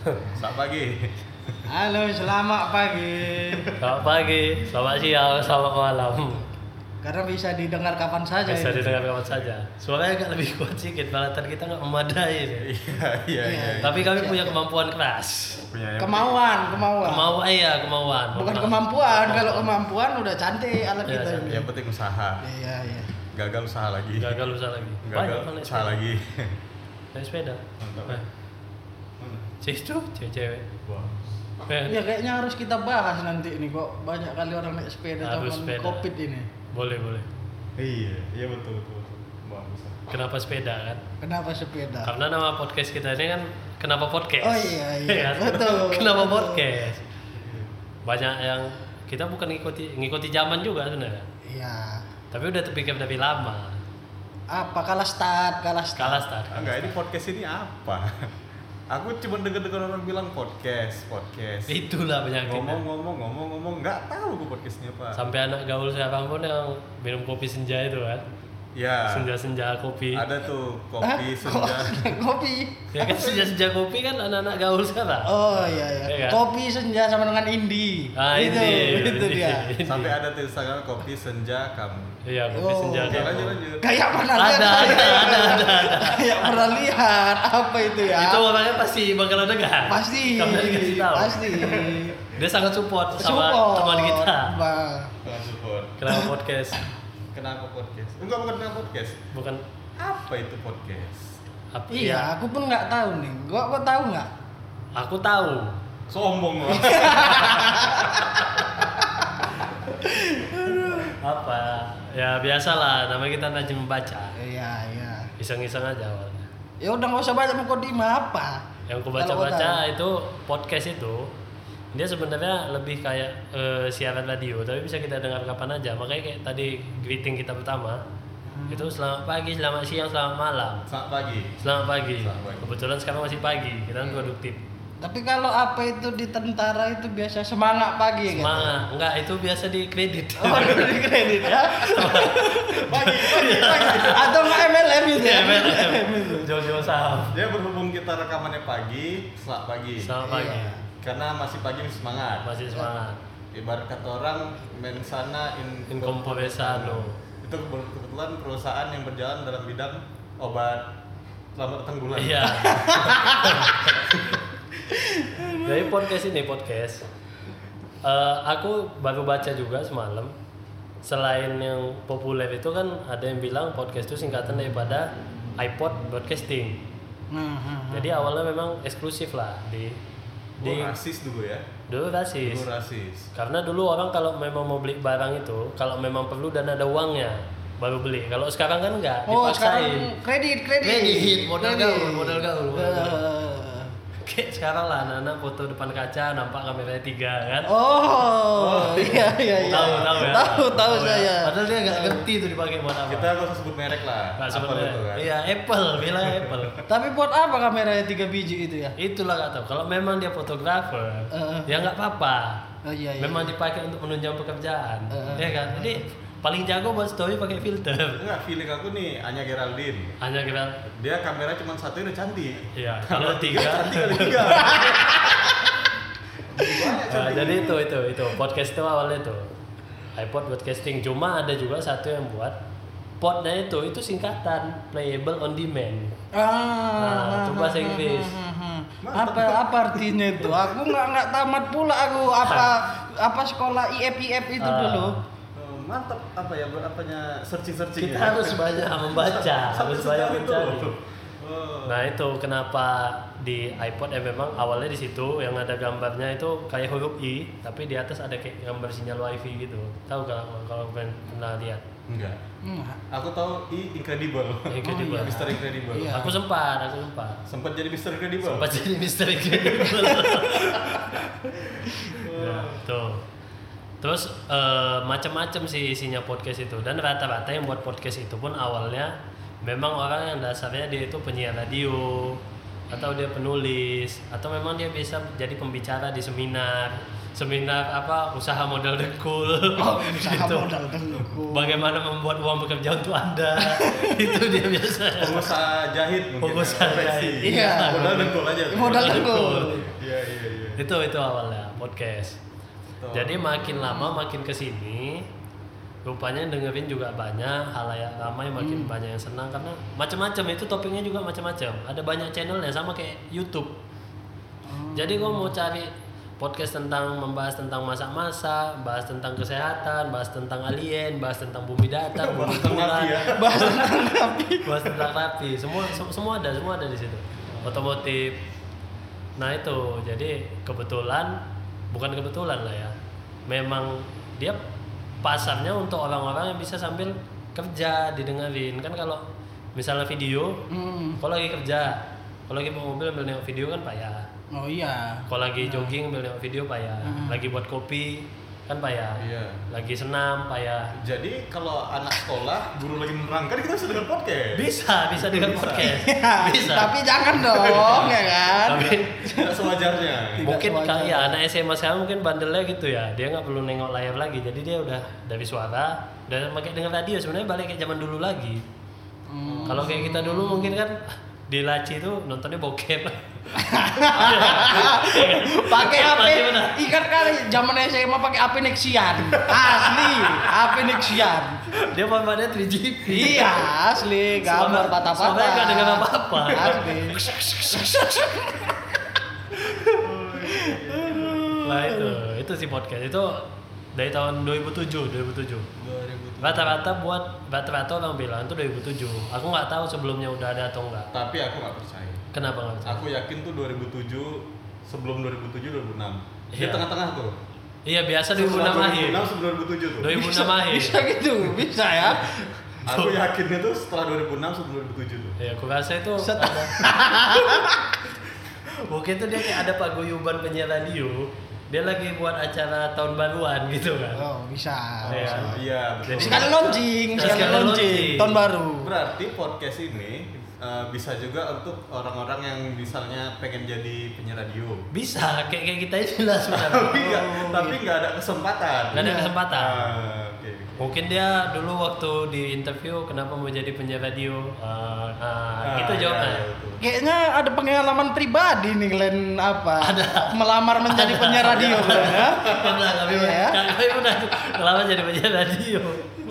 Selamat pagi. Halo, selamat pagi. Selamat pagi, selamat siang, selamat malam. Karena bisa didengar kapan saja. Bisa itu. didengar kapan saja. Suaranya agak lebih kuat sedikit, balatan kita nggak memadai. nih. Iya, iya, iya. Tapi kami punya kemampuan keras. Punya Kemauan, kemauan. Kemauan, iya kemauan. Bukan kemampuan. Kalau kemampuan udah cantik alat Iya, kita cantik. ini. Yang penting usaha. Iya, iya. Gagal usaha lagi. Gagal usaha lagi. Gagal Banyak kan usaha lagi. Naik sepeda. Mantap. Eh, Situ cewek-cewek. Wah. Ya kayaknya harus kita bahas nanti ini kok banyak kali orang naik sepeda Harus zaman sepeda. covid ini. Boleh, boleh. Iya, iya betul betul. betul. Bagus. Kenapa sepeda kan? Kenapa sepeda? Karena nama podcast kita ini kan Kenapa Podcast? Oh iya, iya. Kan? Betul. Kenapa podcast? Banyak yang kita bukan ngikuti ngikuti zaman juga sebenarnya. Iya. Tapi udah terpikir dari lama. Apa kalah start, kalah start. Kalah start. Ah, Enggak, ini podcast ini apa? Aku cuma dengar-dengar orang bilang podcast, podcast. Itulah penyakitnya. Ngomong-ngomong, ngomong-ngomong, nggak tahu gue podcastnya apa. Sampai anak gaul sekarang pun yang minum kopi senja itu kan. Ya, Senja-senja kopi. ada tuh Hah? kopi senja. Kopi. Ya kan senja-senja kopi kan anak-anak gaul sekarang. Oh iya Iya iya. kan? Kopi senja sama dengan indie. Ah, itu, ini, itu dia. Sampai ada tuh Instagram kopi senja kamu. Iya, kopi Oh. senja. Lanjut lanjut. Kayak pernah Ada, lihat. ada, ada, ada, ada. Kayak pernah lihat apa itu ya? Itu orangnya pasti bakal dengar. pasti. Kamu dikasih tahu. Pasti. Dia sangat support sama Support. teman kita. Bah. Jangan support. Kenapa podcast? Kenapa podcast? Enggak bukan kenapa podcast. Bukan Apa itu podcast? apa Iya, ya? aku pun nggak tahu nih. Gua kok tahu nggak? Aku tahu. Sombong loh. Apa? Ya biasalah, namanya kita rajin membaca. Iya, iya. Iseng-iseng aja awalnya. Ya udah nggak usah baca mukodima apa? Yang ku Kalau kau baca-baca itu podcast itu dia sebenarnya lebih kayak eh, siaran radio, tapi bisa kita dengar kapan aja. Makanya kayak tadi greeting kita pertama Hmm. itu selamat pagi, selamat siang, selamat malam. Selamat pagi. Selamat pagi. Selamat pagi. Kebetulan sekarang masih pagi, kita kan produktif. Tapi kalau apa itu di tentara itu biasa semangat pagi kan? Semangat. Enggak, itu biasa di kredit. Oh, di kredit ya. pagi, pagi, pagi. Atau nggak MLM itu ya? MLM. Jual-jual saham. Dia berhubung kita rekamannya pagi, selamat pagi. Selamat pagi. Iya. Karena masih pagi masih semangat. Masih semangat. Ibarat kata orang mensana in, In corpore sano. Itu kebetulan perusahaan yang berjalan dalam bidang obat selamat datang bulan. Iya. Dari podcast ini podcast, eh, aku baru baca juga semalam. Selain yang populer itu kan ada yang bilang podcast itu singkatan daripada iPod broadcasting. Nah, nah, nah. Jadi awalnya memang eksklusif lah di di Oh, rasis dulu ya. dulu rasis. Dulu rasis. Karena dulu orang kalau memang mau beli barang itu, kalau memang perlu dan ada uangnya baru beli. Kalau sekarang kan enggak, Oh, dipaksain. sekarang kredit, kredit. Kredit, modal gaul, modal gaul, modal gaul. Eh, Kayak sekarang lah anak-anak foto depan kaca nampak kameranya tiga kan. Oh, iya iya iya. Tahu tahu ya. Tahu tahu ya. saya. Padahal dia nggak ngerti tuh dipakai buat apa. Kita nggak usah sebut merek lah. Nggak Apa sebenarnya. itu kan? Iya Apple, bilang Apple. Tapi buat apa kameranya tiga biji itu ya? Itulah nggak tahu. Kalau memang dia fotografer, Eh. ya nggak apa-apa. Oh iya iya. Memang dipakai untuk menunjang pekerjaan, Eh. ya kan. Jadi paling jago buat story pakai filter. Enggak, feeling aku nih Anya Geraldine. Hanya kita, Dia kamera cuma satu udah cantik. ya kalau tiga. Cantik kali tiga. Nah, jadi itu itu itu podcast itu awalnya itu iPod broadcasting. Cuma ada juga satu yang buat podnya itu itu singkatan playable on demand. Ah, Nah, itu bahasa Inggris. Apa apa artinya itu? Aku nggak nggak tamat pula aku apa apa sekolah IF IF itu Ah. dulu. Oh, mantap apa ya apanya searching searching Kita harus banyak membaca, harus banyak itu. mencari. Oh. Nah itu kenapa di iPod ya memang awalnya di situ yang ada gambarnya itu kayak huruf I, tapi di atas ada kayak gambar sinyal WiFi gitu. Tahu kalau kalau kalian pernah lihat? Enggak. Enggak. Aku tahu I Incredible. Incredible. iya. Mister Incredible. Iya. Aku sempat, aku sempat. Sempat jadi Mister Incredible. Sempat jadi Mister Incredible. ya, tuh. Terus eh, macam-macam sih isinya podcast itu dan rata-rata yang buat podcast itu pun awalnya memang orang yang dasarnya dia itu penyiar radio atau dia penulis atau memang dia bisa jadi pembicara di seminar seminar apa usaha modal dengkul Oh, usaha Gitu. modal dengkul. bagaimana membuat uang bekerja untuk anda itu dia biasa pengusaha jahit mungkin Pengusaha ya, profesi. jahit. Iya. modal dengkul aja. Modal dengkul. iya iya iya itu itu awalnya podcast Betul. jadi makin lama makin ke sini rupanya dengerin juga banyak halayak ramai makin banyak yang senang karena macam-macam itu topiknya juga macam-macam ada banyak channelnya sama kayak YouTube jadi gua mau cari podcast tentang membahas tentang masak-masak, bahas tentang kesehatan, bahas tentang alien, bahas tentang bumi datar, bumi Bahas tentang napi ya. Bahas tentang napi. bahas tentang rapi, semua sem- semua ada, semua ada di situ. Otomotif. Nah itu, jadi kebetulan, bukan kebetulan lah ya. Memang dia pasarnya untuk orang-orang yang bisa sambil kerja didengarin kan kalau misalnya video, Hmm. kalau lagi kerja, kalau lagi bawa mobil ambil video kan payah. Oh iya. Kalau lagi jogging ambil video payah. Hmm. Lagi buat kopi kan payah. Iya. Lagi senam payah. Jadi kalau anak sekolah, guru lagi menerangkan kita bisa dengar podcast. Bisa, bisa dengan podcast. Ya, Bisa. Tapi jangan dong, ya kan? Tapi Tidak sewajarnya. Tidak mungkin kayak ya, anak SMA sekarang mungkin bandelnya gitu ya dia nggak perlu nengok layar lagi jadi dia udah dari suara dan pakai dengar radio sebenarnya balik kayak zaman dulu lagi Hmm. kalau kayak kita dulu mungkin kan di laci itu nontonnya bokep pakai HP Kali zaman SMA pakai HP Nexian. Asli HP Nexian. Dia formatnya 3GP iya asli gambar patah-patah. suaranya nggak dengar apa-apa. asli. Lah itu itu sih podcast. Itu dari tahun 2007 2007 rata-rata buat rata-rata orang bilang itu 2007 aku nggak tahu sebelumnya udah ada atau enggak Tapi aku nggak percaya. kenapa nggak percaya? Aku yakin tuh 2007 sebelum 2007 2006. Di Iya. tengah-tengah tuh. Iya biasa 2006 akhir. 2006 sebelum 2007 tuh. 2006 akhir. bisa gitu bisa ya Aku yakinnya tuh setelah 2006 sebelum 2007 tuh. Ya, aku rasa itu Set- ada. Mungkin tuh dia kayak ada paguyuban penyiar radio. Dia lagi buat acara tahun baruan gitu kan. oh bisa Iya. bisa. Iya, betul. Jadi- sekali launching sekali Sekali launching launching. tahun baru Berarti podcast ini eh, bisa juga untuk orang-orang yang misalnya pengen jadi penyiar radio. Bisa, kayak kayak kita ini lah sebenarnya. Tapi nggak, tapi nggak ada kesempatan. Nggak ada Iya. kesempatan. Ah, Oke. Mungkin dia dulu waktu di interview kenapa mau jadi penyiar radio. Ah, ah, Ah, gitu iya, jawabnya. iya, betul. Kayaknya ada pengalaman pribadi nih Glenn apa? Melamar menjadi penyiar radio Glenn ya? Pernah kami Iya. kami pernah lama jadi penyiar radio.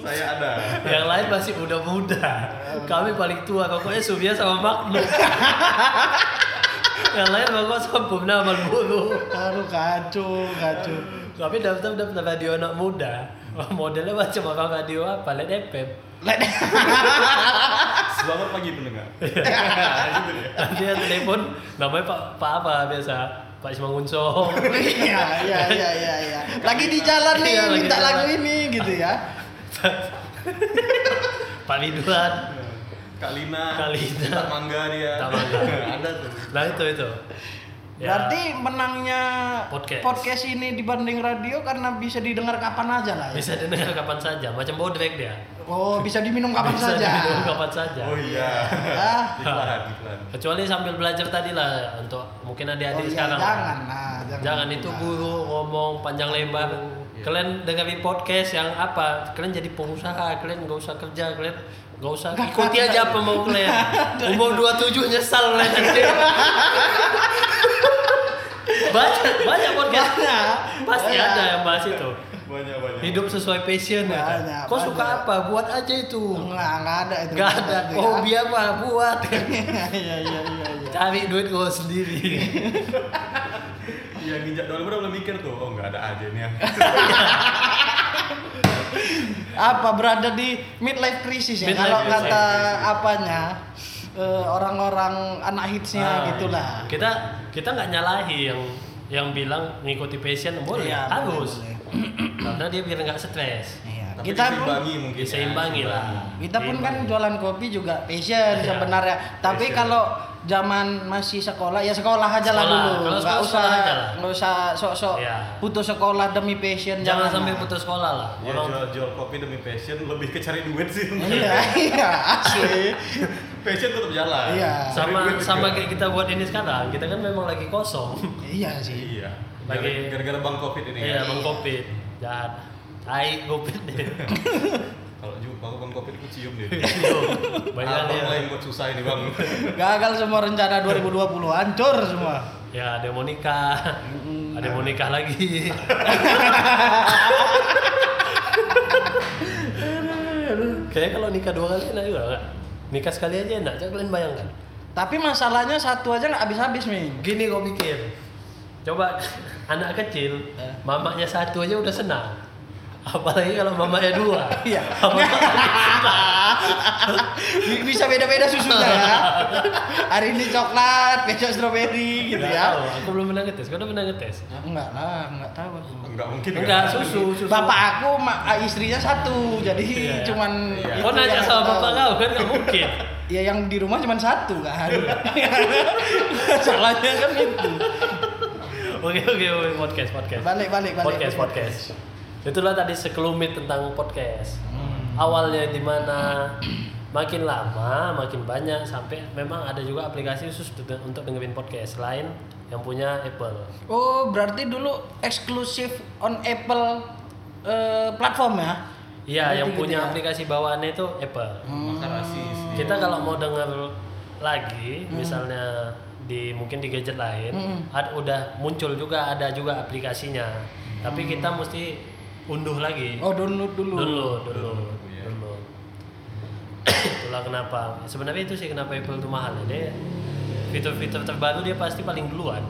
Saya ada. Yang lain masih muda-muda. Kami paling tua, pokoknya Subia sama Magnus. Yang lain pokoknya sempurna Marlboro. Aduh kacau, kacau. Kami daftar daftar radio anak muda. Modelnya macam orang radio apa? Led FM. Let- Selamat pagi pendengar. gitu ya. Nanti yang telepon namanya Pak Pak apa biasa? Pak Simangunsong. Iya, iya, iya, iya, iya. Lagi di jalan nih, Iya, minta lagu ini gitu ya. Pak Ridwan. Kak Lina. Kak Lina. Tak mangga dia. Mangga. ada tuh. Nah itu itu. Ya, Berarti menangnya Podcast. ini dibanding radio karena bisa didengar kapan aja lah ya. bisa didengar kapan saja. Macam bodrek dia. Oh, bisa diminum kapan bisa saja. diminum kapan saja. Oh iya. Ah. Kecuali sambil belajar tadi lah untuk mungkin Oh, adik-adik iya, sekarang. jangan lah, jangan. Jangan itu guru ngomong panjang lebar. Iya. Kalian dengerin podcast yang apa? Kalian jadi pengusaha, kalian nggak usah kerja, kalian nggak usah Nggak ikuti ada. aja apa mau kalian. Umur 27 nyesal kalian nanti. banyak banyak podcast. Banyak. Pasti Banyak. ada yang bahas itu. Banyak banyak. Hidup sesuai passion ya. kan? Banyak, Kau suka apa? Buat aja itu. Enggak, enggak ada itu. Gak ada. Ya. Hobi apa? Buat. Iya, iya, iya, iya. Cari duit kau sendiri. Iya nginjak dolar udah belum mikir tuh. Oh nggak ada aja nih ya. apa berada di midlife crisis ya kalau kata apanya eh, orang-orang anak hitsnya Ah, gitulah Kita kita nggak nyalahi yang yang bilang ngikuti passion boleh Iya, harus boleh, karena dia biar nggak stres. Iya. Tapi kita pun diseimbangi mungkin. ya, Diseimbangi lah. kita pun kan jualan kopi juga passion Iya. sebenarnya tapi Passion. kalau zaman masih sekolah ya sekolah aja lah dulu Kalau nggak sekolah, usah sekolah aja lah. nggak usah sok-sok Iya. putus sekolah demi passion jangan sampai lah. putus sekolah lah. Ya Orang jual, jual kopi demi passion lebih ke cari duit sih. iya iya asli passion tetap jalan. Iya. Cari sama duit juga. sama kayak kita buat ini sekarang, kita kan memang lagi kosong. iya sih Iya. lagi Gara-gara bang covid ini iya ya. bang covid jahat tai covid deh Kalau jumpa bang covid aku cium dia. banyak Abang ya lain buat susah ini bang. Gagal semua rencana 2020, hancur semua. ya ada yang mau nikah ada yang mau nikah lagi Kayaknya kalau nikah dua kali enak juga nggak? Nikah sekali aja enak, coba kalian bayangkan. Tapi masalahnya satu aja nggak habis-habis, Min. Gini kau pikir, coba anak kecil, Eh. mamanya satu aja udah senang. Apalagi kalau mamanya dua. Iya. Bisa beda-beda susunya ya. Hari ini coklat, besok stroberi gitu ya. tahu, aku belum pernah ngetes. Kau udah pernah ngetes? Enggak lah, enggak tahu aku. Enggak mungkin. Enggak, kan? susu, susu. Bapak aku istrinya satu, jadi Iya, iya. cuman Iya. itu Kau nanya sama bapak kau kan nggak mungkin. Ya yang di rumah cuma satu kan. Salahnya kan itu. Oke oke oke podcast podcast. Balik balik balik. podcast podcast. Itulah tadi sekelumit tentang podcast. Hmm. Awalnya di mana makin lama makin banyak sampai memang ada juga aplikasi khusus untuk- dengerin podcast selain yang punya Apple. Oh, berarti dulu eksklusif on Apple eh, platform ya? Iya, yang gitu punya ya? aplikasi bawaannya itu Apple. Maka rasis. Kita kalau mau denger lagi, misalnya di mungkin di gadget lain, Hmm. ad- udah muncul juga ada juga aplikasinya. Tapi kita mesti unduh lagi. Oh, download dulu. Download, download, Iya. download. Itulah kenapa. Sebenarnya itu sih kenapa Apple itu mahal ya. Dia fitur-fitur terbaru dia pasti paling duluan.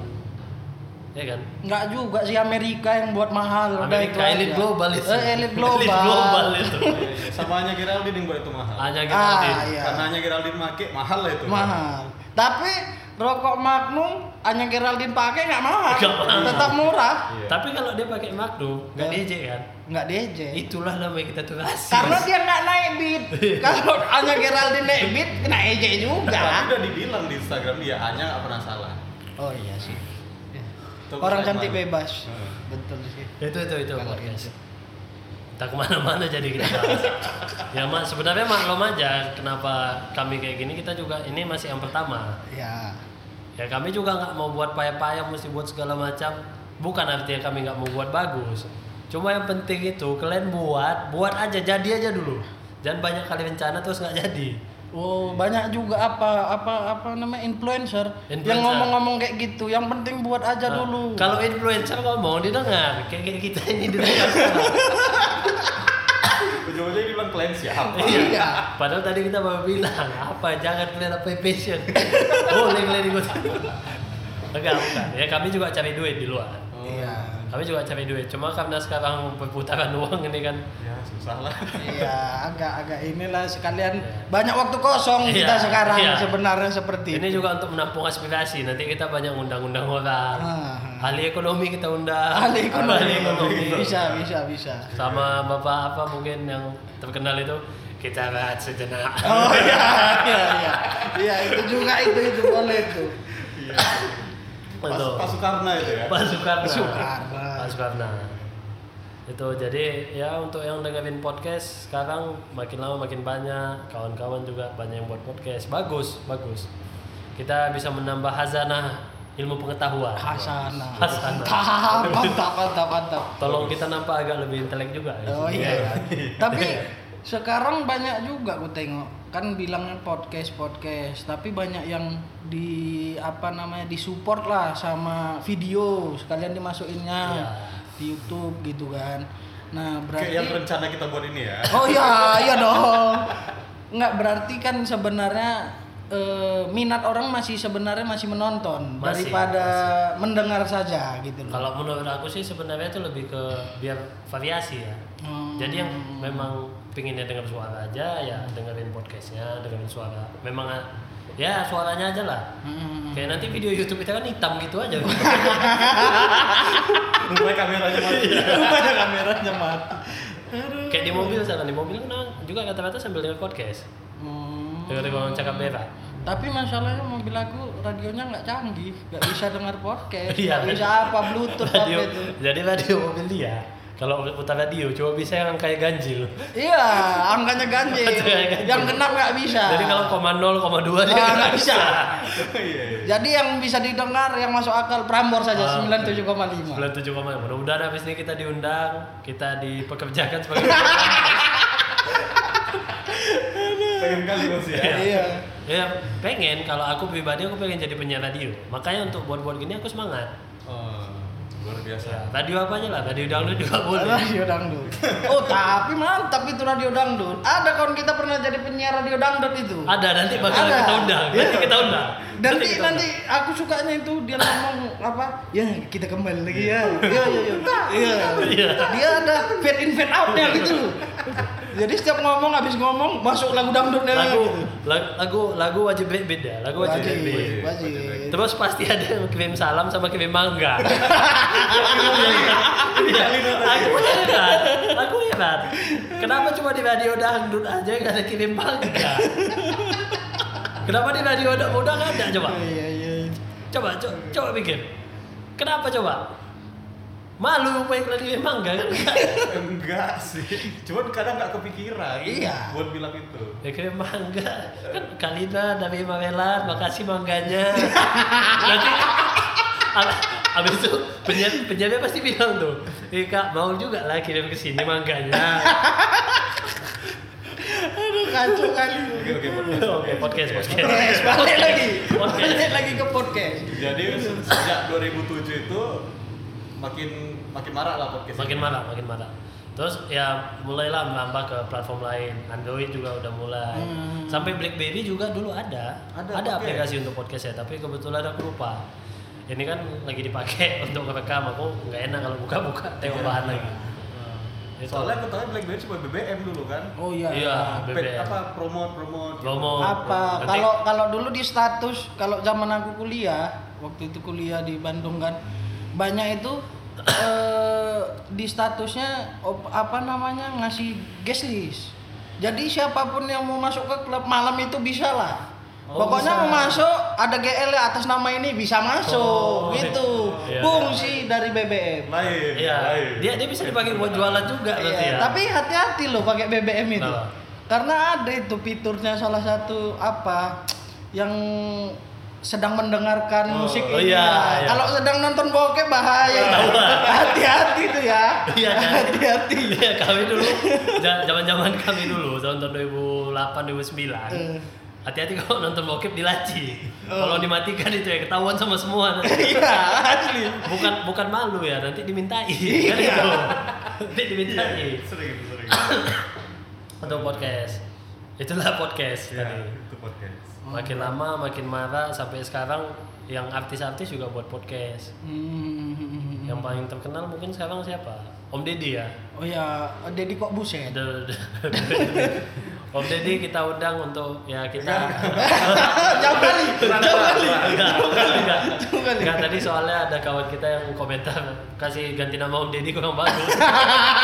Ya kan? Enggak juga sih Amerika yang buat mahal. Amerika itu elit aja. global itu. Eh, elit global. Elit global itu. Iya, iya. Sama hanya Geraldine yang buat itu mahal. Hanya kita Ah, iya. Karena hanya Geraldine make mahal lah itu. Mahal. Tapi rokok Magnum hanya Geraldine pakai nggak mahal. Tetap murah. Iya. Tapi kalau dia pakai Magnum, nggak Ya. DJ kan? Nggak DJ. Itulah namanya kita tuh. Karena dia nggak naik beat. Kalau hanya Geraldine naik beat, kena EJ Tapi juga. udah dibilang di Instagram dia hanya nggak pernah salah. Oh iya sih. Itu Orang keren cantik bebas. Hmm. Betul sih. itu itu itu podcast. gitu. Kita ke mana-mana jadi kita bahas. ya mak sebenarnya maklum aja kenapa kami kayak gini kita juga ini masih yang pertama. Ya. Ya kami juga nggak mau buat payah-payah mesti buat segala macam. Bukan artinya kami nggak mau buat bagus. Cuma yang penting itu kalian buat, buat aja jadi aja dulu. Jangan banyak kali rencana terus nggak jadi. Oh, banyak juga apa apa apa namanya influencer, yang Influencer. ngomong-ngomong kayak gitu. Yang penting buat aja Nah, dulu. Kalau influencer ngomong didengar, kayak kayak kita ini didengar. Ujung-ujungnya dia bilang klien siapa? Iya. Padahal tadi kita baru bilang apa jangan kalian apa passion. Boleh kalian ikut. Enggak, bukan. Ya kami juga cari duit di luar. Oh, Iya. Kami juga cari duit. Cuma karena sekarang perputaran uang ini kan Ya susah lah. Iya, agak-agak inilah sekalian banyak waktu kosong Iya, kita sekarang iya. sebenarnya seperti ini itu. juga untuk menampung aspirasi. Nanti kita banyak undang-undang orang. Ah. Ahli ekonomi kita undang. Ahli ekonomi. Ahli ekonomi. Bisa, bisa, bisa. Sama bapak apa mungkin yang terkenal itu kita bahas sejenak. Oh iya, iya, iya. Iya, itu juga itu itu boleh itu. Pas, Betul. Pak Soekarno itu ya. Pak Soekarno. Soekarno. Pak Soekarno. Itu jadi ya untuk yang dengerin podcast sekarang makin lama makin banyak, kawan-kawan juga banyak yang buat podcast. Bagus, bagus. Kita bisa menambah hazanah ilmu pengetahuan. Hasanah. Hasanah. Mantap, mantap, mantap, mantap. Tolong kita nampak agak lebih intelek juga. ya. Oh Iya iya. Tapi sekarang banyak juga aku tengok kan bilangnya podcast podcast tapi banyak yang di apa namanya disupport lah sama video sekalian dimasukinnya Iya. di YouTube gitu kan nah berarti Kayak yang rencana kita buat ini ya. oh iya iya dong nggak berarti kan sebenarnya eh, minat orang masih sebenarnya masih menonton Masih, daripada mendengar saja gitu loh Kalau menurut aku sih sebenarnya itu lebih ke biar variasi ya. Hmm. Jadi yang memang pinginnya dengar suara aja ya dengerin podcastnya, dengerin suara. Memang ya suaranya aja lah. Hmm. Kayak nanti video YouTube kita kan hitam gitu aja. Rupanya kameranya mati. Rupanya kameranya mati Kayak di mobil sana di mobil kan juga kata-kata sambil denger podcast. Hmm. Dengar orang cakap berak. Tapi masalahnya mobil aku radionya nggak canggih, nggak bisa dengar podcast, Iya. nggak bisa apa Bluetooth apa Radio, itu. jadi radio mobil dia kalau putar radio cuma bisa yang kayak ganjil. Iya, angkanya ganjil. Ganjil. yang genap nggak bisa. Jadi kalau koma 0, koma 2 dia Ah, nggak bisa. Iya, iya. Jadi yang bisa didengar yang masuk akal Prambor saja Ah. 97,5. 97 koma. Mudah-mudahan habis ini kita diundang, kita dipekerjakan sebagai Pengen kali bos ya. Iya. ya pengen kalau aku pribadi aku pengen jadi penyiar radio. Makanya untuk buat-buat gini aku semangat. Oh, luar biasa. Ya, radio apa aja lah, radio dangdut juga boleh. Radio dangdut. Oh, tapi mantap itu radio dangdut. Ada kawan kita pernah jadi penyiar radio dangdut itu. Ada nanti bakal Ada. kita undang. Nanti Iya. kita undang. Nanti kita nanti aku sukanya itu dia ngomong apa? Ya kita kembali lagi ya. Iya iya iya. Iya. Iya. Dia ada fade in fade outnya gitu. Jadi setiap ngomong habis ngomong masuk lagu dangdutnya lagu lagu lagu lagu wajib beda lagu wajib Wajib, beda wajib. terus pasti ada yang kirim salam sama kirim mangga. Iya, aku heran aku heran. Kenapa cuma di radio dangdut aja gak ada kirim mangga? Kenapa di radio udah udah ada coba? Iya iya. coba coba coba pikir. Kenapa coba malu pengen kirim mangga kan Enggak sih. Cuman kadang nggak kepikiran. Iya. Buat bilang itu. Ya kirim mangga kan Kalina dari Mamelan makasih mangganya nanti ab- abis itu penyiar penyiarnya pasti bilang tuh eh kak mau juga lah kirim ke sini mangganya Aduh kacau kali. Oke oke podcast. oke podcast podcast Podcast balik lagi. Podcast. Balik lagi ke podcast. Jadi sejak 2007 itu makin makin marah lah podcast. makin ini. marah makin marah terus ya mulailah merambah ke platform lain Android juga udah mulai Hmm. sampai BlackBerry juga dulu ada Ada ada, podcast. aplikasi untuk podcast ya tapi kebetulan aku lupa ini kan lagi dipakai untuk ngerekam aku nggak enak kalau buka-buka tengok bahan lagi Itu. Soalnya aku tahu BlackBerry cuma BBM dulu kan. Oh iya. Iya. BBM. apa promote promote. gitu. Promo. apa kalau kalau dulu di status kalau zaman aku kuliah waktu itu kuliah di Bandung kan banyak itu eh, di statusnya op- apa namanya ngasih guest list jadi siapa pun yang mau masuk ke klub malam itu bisa lah Oh, pokoknya bisa. mau masuk ada GL -nya atas nama ini bisa masuk Oh, gitu iya. fungsi dari BBM Lain. Iya, lain. dia dia bisa dipakai buat jualan juga Iya, ya. tapi hati-hati loh pakai BBM itu. Kenapa? Karena ada itu fiturnya salah satu apa yang sedang mendengarkan Oh, musik oh ini. iya, ya. iya. Kalau sedang nonton bokep bahaya. Hati-hati tuh ya. Iya kan? Hati-hati. Iya, kami dulu zaman-zaman kami dulu tahun 2008 2009. Eh. Hati-hati kalau nonton bokep dilaci. Oh. Kalau dimatikan itu ya ketahuan sama semua. Iya, asli. bukan bukan malu ya, nanti dimintai. Iya. Kan itu. Nanti dimintai. Iya, sering sering. Untuk podcast. Itulah podcast Iya, tadi. itu podcast. Makin lama makin marah sampai sekarang yang artis-artis juga buat podcast. Hmm. Yang paling terkenal mungkin sekarang siapa? Om Deddy ya. Oh ya, Deddy kok buset. Om Deddy kita undang untuk ya kita Jauh kali. Jauh kali. Jauh kali. enggak tadi soalnya ada kawan kita yang komentar kasih ganti nama Om Deddy kurang bagus.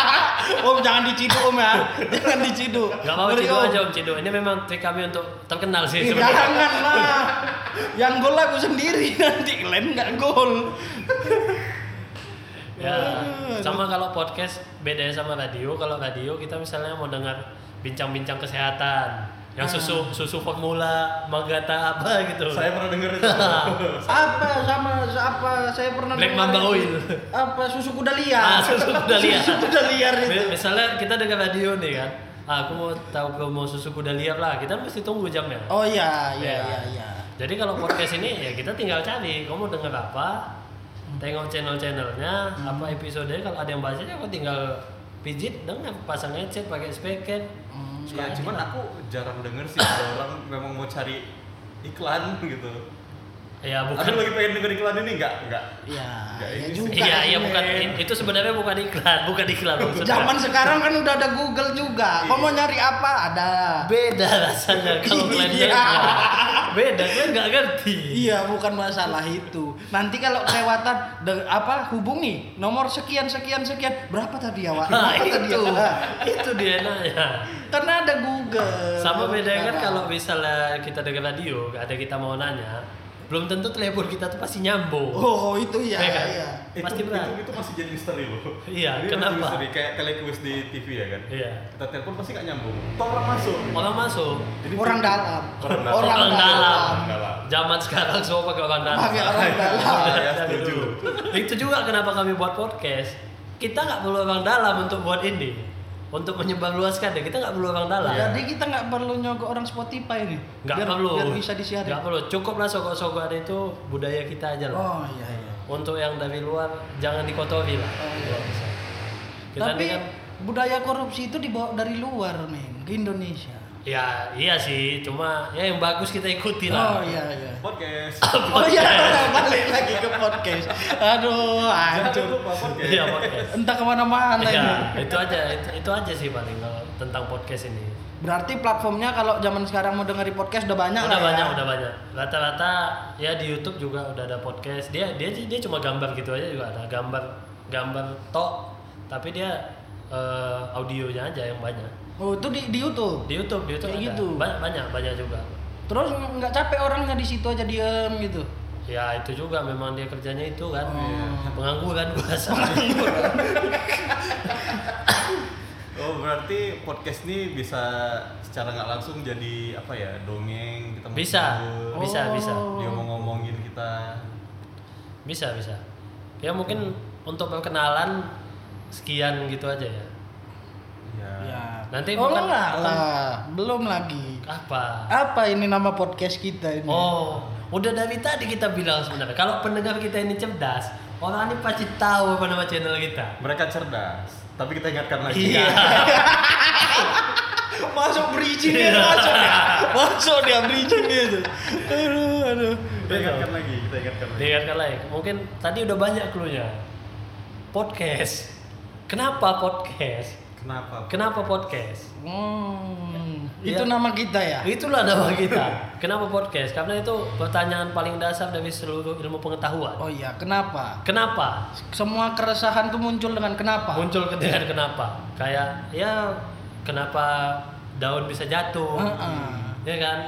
Om jangan diciduk Om ya. Jangan diciduk. Gak mau Om. aja Om Cido. Ini memang trik kami untuk terkenal sih Ih, sebenarnya. jangan lah. Yang gol aku sendiri nanti kalian nggak gol. Ya, sama kalau podcast bedanya sama radio. Kalau radio kita misalnya mau dengar bincang-bincang kesehatan, yang Ah. susu susu formula, magata apa gitu. Saya pernah dengar itu. Apa sama apa saya pernah Black dengar Mamba. Oil. Apa susu kuda liar. Ah, susu kuda liar. susu kuda liar itu. Mi- Misalnya kita dengar radio nih kan, ah, aku mau tahu promo susu kuda liar lah, kita mesti tunggu jamnya. Oh iya iya Ya. iya iya. Jadi kalau podcast ini ya kita tinggal cari, kamu denger apa, tengok channel-channelnya, Hmm. apa episodenya, kalau ada yang bahasanya aku tinggal pijit, dengar, pasang headset, pakai speaker. Hmm, Ya, cuman aku jarang denger sih ada orang memang mau cari iklan gitu. Ya Aku bukan lagi pengen denger iklan ini enggak enggak. Iya, Nggak iya ini juga. Iya, iya bukan itu sebenarnya bukan iklan, bukan iklan maksudnya. Zaman sekarang kan udah ada Google juga. Kau mau nyari apa? Ada. beda rasanya kalau kalian Iya. Beda, kalian nggak ngerti. Iya, bukan masalah itu. Nanti kalau kelewatan apa hubungi nomor sekian sekian sekian. Berapa tadi ya, Wak? Nah, Berapa tadi itu, ya? itu dia nanya. Karena ada Google. Sama bedanya kan kalau misalnya kita dengar radio, ada kita mau nanya, belum tentu telepon kita tuh pasti nyambung. Oh, itu ya. Iya kan? Iya. itu, Pasti berat. itu, itu masih jadi misteri loh Iya, Jadi kenapa? masih misteri kayak telequiz di TV ya kan Iya. kita telepon pasti nggak nyambung toh orang masuk Orang masuk. Jadi Orang dalam. Orang dalam. Orang Orang dalam. dalam. Orang dalam. Zaman sekarang semua pakai orang dalam. Pakai orang dalam. Ah, ya setuju. Itu juga kenapa kami buat podcast. Kita nggak perlu orang dalam untuk buat ini. Untuk menyebarluaskan deh, kita nggak perlu orang dalam. Jadi kita nggak perlu nyogok orang Spotify nih. Nggak perlu. Biar bisa disiarin. Nggak perlu. Cukup lah sogok-sogok ada itu budaya kita aja lah. Oh iya iya. Untuk yang dari luar jangan dikotori lah. Oh, iya. Kita Tapi ini kan budaya korupsi itu dibawa dari luar nih ke Indonesia. Ya iya sih, cuma ya yang bagus kita ikuti lah. Oh iya iya. podcast Oh iya, balik lagi ke podcast. Aduh, hancur. podcast Iya podcast. Entah ke mana-mana Ya, ini. itu aja, itu, itu aja sih paling kalau tentang podcast ini. Berarti platformnya kalau zaman sekarang mau dengerin podcast udah banyak udah lah ya. banyak, udah banyak. Rata-rata ya di YouTube juga udah ada podcast. Dia dia dia cuma gambar gitu aja juga ada gambar gambar tok, tapi dia eh, audionya aja yang banyak. Oh, itu di, di YouTube. Di YouTube, di YouTube Kayak ada. gitu. Banyak, banyak banyak juga. Terus nggak capek orangnya di situ aja diem gitu. Ya itu juga memang dia kerjanya itu kan. Oh. Pengangguran gua rasa. oh berarti podcast ini bisa secara nggak langsung jadi apa ya dongeng kita Bisa. ngobrol, Bisa, bisa. dia mau ngomongin kita bisa, bisa. Ya mungkin untuk perkenalan sekian gitu aja ya. ya, Ya. Nanti oh bukan- bukan- lah, belum lagi. Apa? Apa ini nama podcast kita ini? Oh, udah dari tadi kita bilang sebenarnya kalau pendengar kita ini cerdas, orang ini pasti tahu apa nama channel kita. mereka cerdas tapi kita ingatkan lagi Iya. masuk bridging dia Iya. masuk ya. Masuk dia bridging gitu. Aduh, aduh. kita ingatkan lagi kita ingatkan lagi Diingatkan lagi. Mungkin tadi udah banyak clue-nya. Podcast. Kenapa podcast? kenapa Kenapa podcast? Hmm, Iya. itu nama kita ya. Itulah nama kita. Kenapa podcast? Karena itu pertanyaan paling dasar dari seluruh ilmu pengetahuan. Oh iya, kenapa? Kenapa? Semua keresahan tuh muncul dengan kenapa? Muncul dengan kenapa? Kayak ya kenapa daun bisa jatuh? Heeh. Ya kan?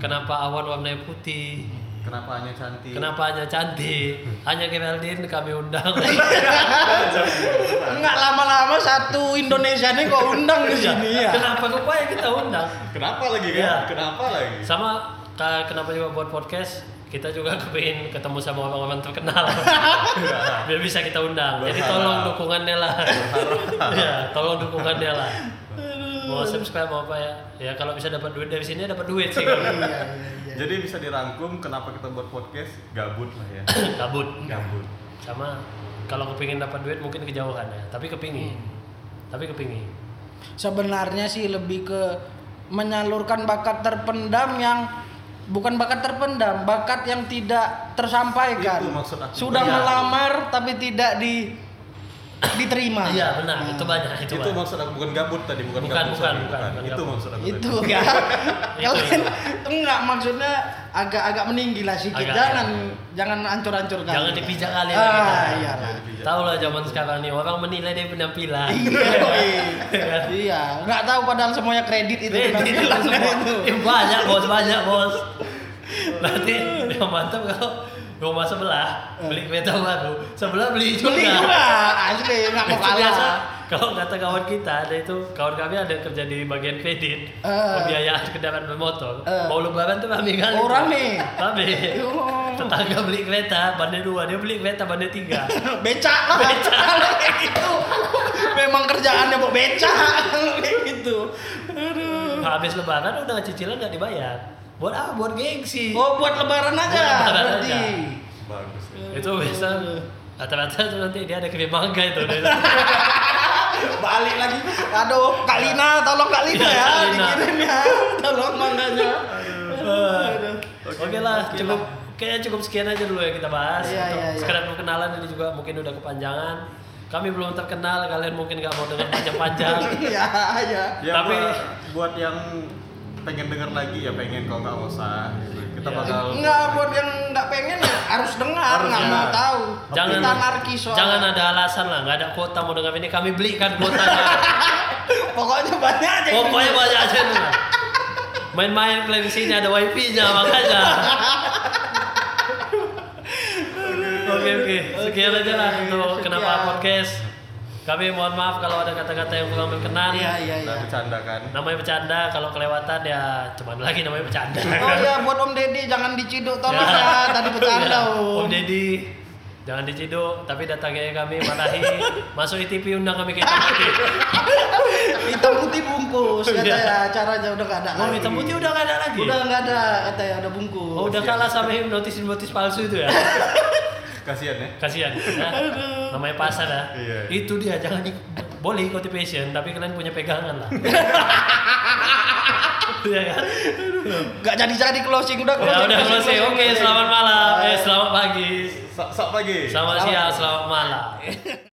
Kenapa awan warnanya putih? Kenapa hanya cantik Kenapa hanya cantik? Hanya Geraldine kami undang. Enggak lama-lama satu Indonesia nih kok undang ke sini ya. Kenapa rupanya kita undang? kenapa lagi kan Iya. kenapa lagi Sama kenapa juga buat podcast? Kita juga kepingin ketemu sama orang-orang terkenal. Biar bisa kita undang. Jadi tolong dukungannya lah. ya, tolong dukungannya lah. Mau subscribe mau apa ya? Ya kalau bisa dapat duit dari sini dapat duit sih. Iya, iya, iya. Jadi bisa dirangkum kenapa kita buat podcast gabut lah ya Kabut. gabut Sama kalau kepingin dapat duit mungkin kejauhan ya. Tapi kepingin. Tapi kepingin. Sebenarnya sih lebih ke menyalurkan bakat terpendam yang bukan bakat terpendam, bakat yang tidak tersampaikan. Itu maksud aku. Sudah Iya. melamar tapi tidak di diterima. Iya benar, itu banyak itu. itu banyak. maksud aku bukan gabut tadi bukan, Bukan, gabut bukan, sorry, bukan, bukan itu gabut. maksud aku Itu tadi. ya. Itu, Kalian enggak maksudnya agak-agak meninggi lah sedikit. Agak, jangan jangan hancur-hancurkan. Jangan dipijak kali kita. Ah, iya lah. Tahu lah zaman sekarang nih orang menilai dari penampilan. Iya, iya. Nggak tahu padahal semuanya kredit itu Kredit itu semua. itu. Eh, banyak bos, banyak bos. Nanti yang mantap kalau rumah sebelah beli kereta baru, sebelah beli juga. Beli juga, asli nggak mau kalah. kalau kata kawan kita ada itu kawan kami ada kerja di bagian kredit Eh. pembiayaan kendaraan bermotor. Eh. mau lebaran tuh rame kali. Oh, rame? rame. Oh. tetangga beli kereta bandnya dua dia beli kereta bandnya tiga. Becak lah. Kalau kayak gitu. Memang kerjaannya mau becak. Kalau kayak gitu. Aduh. Habis lebaran udah cicilan nggak dibayar buat apa buat gengsi oh buat lebaran aja Buat lebaran berarti aja. bagus itu biasa rata-rata tuh nanti dia ada krim mangga itu balik lagi aduh Kalina tolong Kalina Iya, ya Kalina. dikirim ya tolong mangganya Aduh. Oke lah, cukup kayaknya cukup sekian aja dulu ya kita bahas. Iya, Untuk iya, iya. sekedar perkenalan ini juga mungkin udah kepanjangan. Kami belum terkenal, kalian mungkin nggak mau dengar panjang-panjang. ya ya ya Tapi- buat, buat yang pengen denger lagi ya pengen kalau nggak usah kita iya. bakal nggak buat yang nggak pengen ya harus dengar nggak mau tahu. Jangan kita narki soal jangan ada alasan lah nggak ada kuota mau dengar ini. Kami belikan kuotanya pokoknya banyak aja. Pokoknya banyak aja main-main kalian di sini ada wifi nya makanya. Oke oke. Sekian aja lah untuk kenapa podcast. Kami mohon maaf kalau ada kata-kata yang kurang berkenan. Iya iya iya. Nah, bercanda kan. Namanya bercanda, kalau kelewatan ya cuman lagi namanya bercanda. Oh iya buat Om Deddy jangan diciduk tolong ya. Tadi bercanda Ya, Om. Om Deddy, jangan diciduk, tapi datangi kami marahi. Masuk ITV undang kami ke hitam putih. Hitam putih bungkus Iya. katanya acaranya udah nggak ada. Oh, lagi. hitam putih udah gak ada lagi. Udah nggak ada katanya udah bungkus. Oh, udah kalah sama hipnotis-hipnotis palsu itu ya. Kasihan ya. Kasihan. Ya. Namanya pasar ya. Iya. Itu dia jangan di boleh ikuti passion tapi kalian punya pegangan lah. Iya kan? Nggak jadi jadi closing udah Ya udah selesai. Oke, selamat malam. Eh, selamat pagi. Sok pagi. Selamat siang, selamat malam.